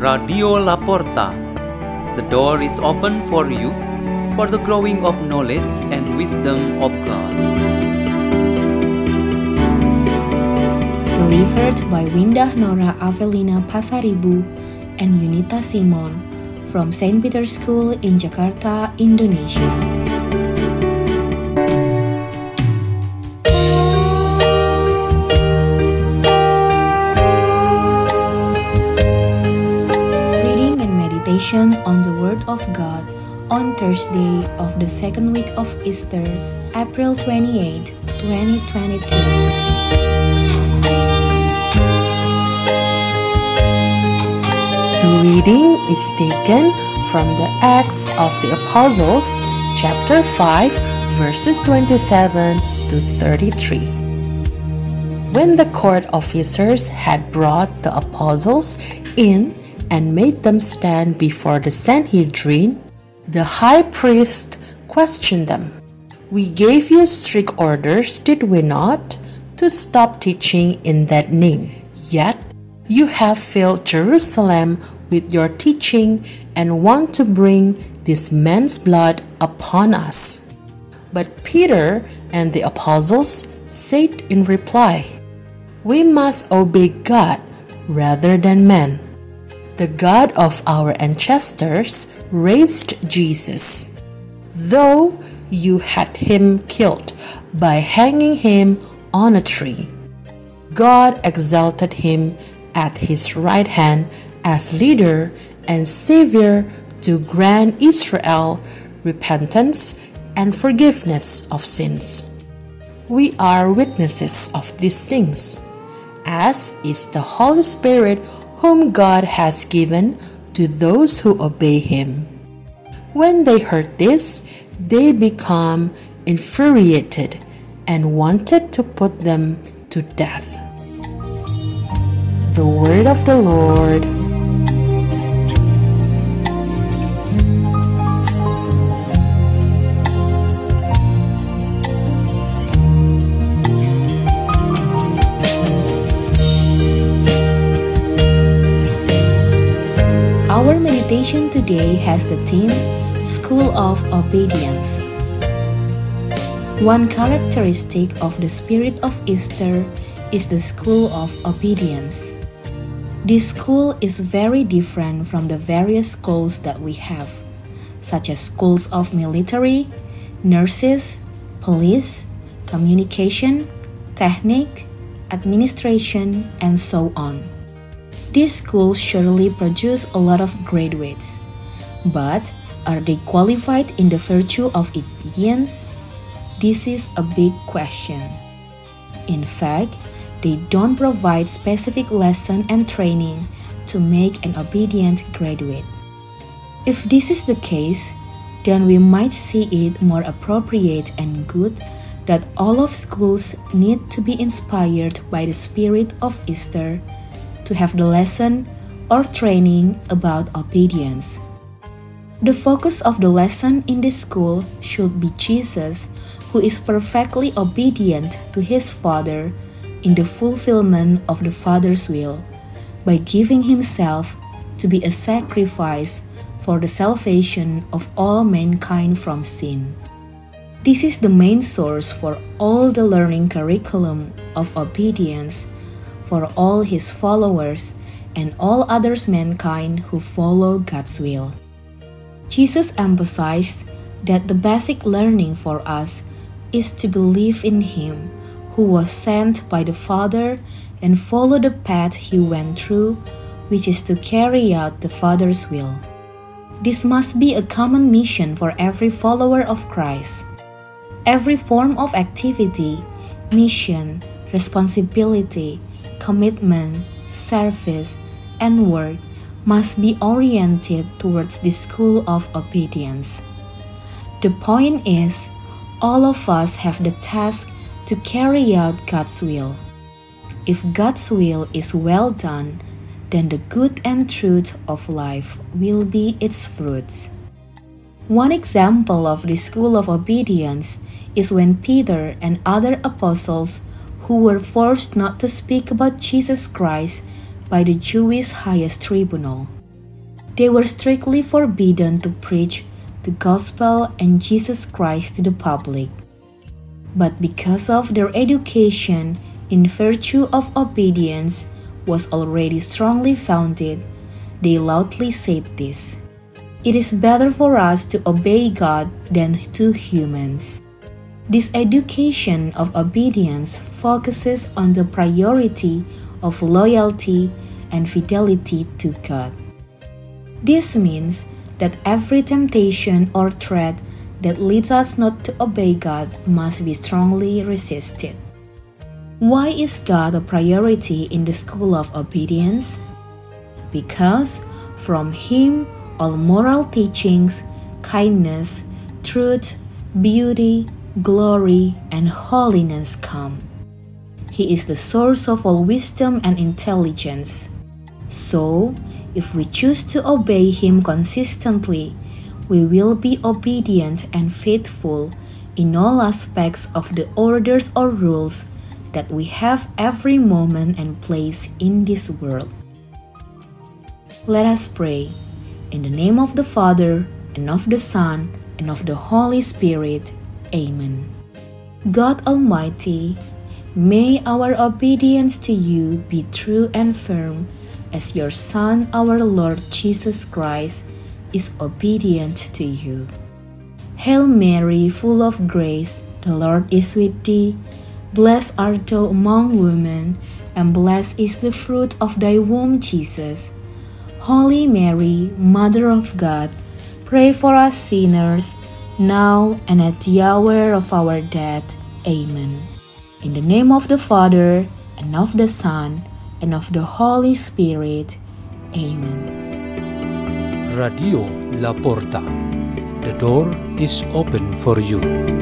Radio Laporta. The door is open for you for the growing of knowledge and wisdom of God. Delivered by Windah Nora Avelina Pasaribu and Yunita Simon from St. Peter's School in Jakarta, Indonesia. Meditation on the Word of God on Thursday of the second week of Easter, April 28, 2022. The reading is taken from the Acts of the Apostles, chapter 5, verses 27 to 33. When the court officers had brought the apostles in and made them stand before the Sanhedrin, the high priest questioned them. We gave you strict orders, did we not, to stop teaching in that name? Yet you have filled Jerusalem with your teaching and want to bring this man's blood upon us. But Peter and the apostles said in reply, We must obey God rather than men. The God of our ancestors raised Jesus, though you had him killed by hanging him on a tree. God exalted him at his right hand as leader and savior to grant Israel repentance and forgiveness of sins. We are witnesses of these things, as is the Holy Spirit whom God has given to those who obey him. When they heard this, they became infuriated and wanted to put them to death. The word of the Lord. Our meditation today has the theme School of Obedience. One characteristic of the spirit of Easter is the school of obedience. This school is very different from the various schools that we have, such as schools of military, nurses, police, communication, technique, administration, and so on. These schools surely produce a lot of graduates, but are they qualified in the virtue of obedience? This is a big question. In fact, they don't provide specific lesson and training to make an obedient graduate. If this is the case, then we might see it more appropriate and good that all of schools need to be inspired by the spirit of Easter to have the lesson or training about obedience. The focus of the lesson in this school should be Jesus, who is perfectly obedient to his Father in the fulfillment of the Father's will by giving himself to be a sacrifice for the salvation of all mankind from sin. This is the main source for all the learning curriculum of obedience for all his followers and all others mankind who follow God's will. Jesus emphasized that the basic learning for us is to believe in him who was sent by the Father and follow the path he went through, which is to carry out the Father's will. This must be a common mission for every follower of Christ. Every form of activity, mission, responsibility, commitment, service, and work must be oriented towards the school of obedience. The point is, all of us have the task to carry out God's will. If God's will is well done, then the good and truth of life will be its fruits. One example of the school of obedience is when Peter and other apostles who were forced not to speak about Jesus Christ by the Jewish highest tribunal. They were strictly forbidden to preach the gospel and Jesus Christ to the public. But because of their education in virtue of obedience was already strongly founded, they loudly said this It is better for us to obey God than to humans. This education of obedience focuses on the priority of loyalty and fidelity to God. This means that every temptation or threat that leads us not to obey God must be strongly resisted. Why is God a priority in the school of obedience? Because from Him all moral teachings, kindness, truth, beauty, glory, and holiness come. He is the source of all wisdom and intelligence. So, if we choose to obey Him consistently, we will be obedient and faithful in all aspects of the orders or rules that we have every moment and place in this world. Let us pray. In the name of the Father, and of the Son, and of the Holy Spirit. Amen. God Almighty, may our obedience to you be true and firm as your Son, our Lord Jesus Christ, is obedient to you. Hail Mary, full of grace, the Lord is with thee. Blessed art thou among women, and blessed is the fruit of thy womb, Jesus. Holy Mary, Mother of God, pray for us sinners, now and at the hour of our death. Amen. In the name of the Father, and of the Son, and of the Holy Spirit. Amen. Radio La Porta. The door is open for you.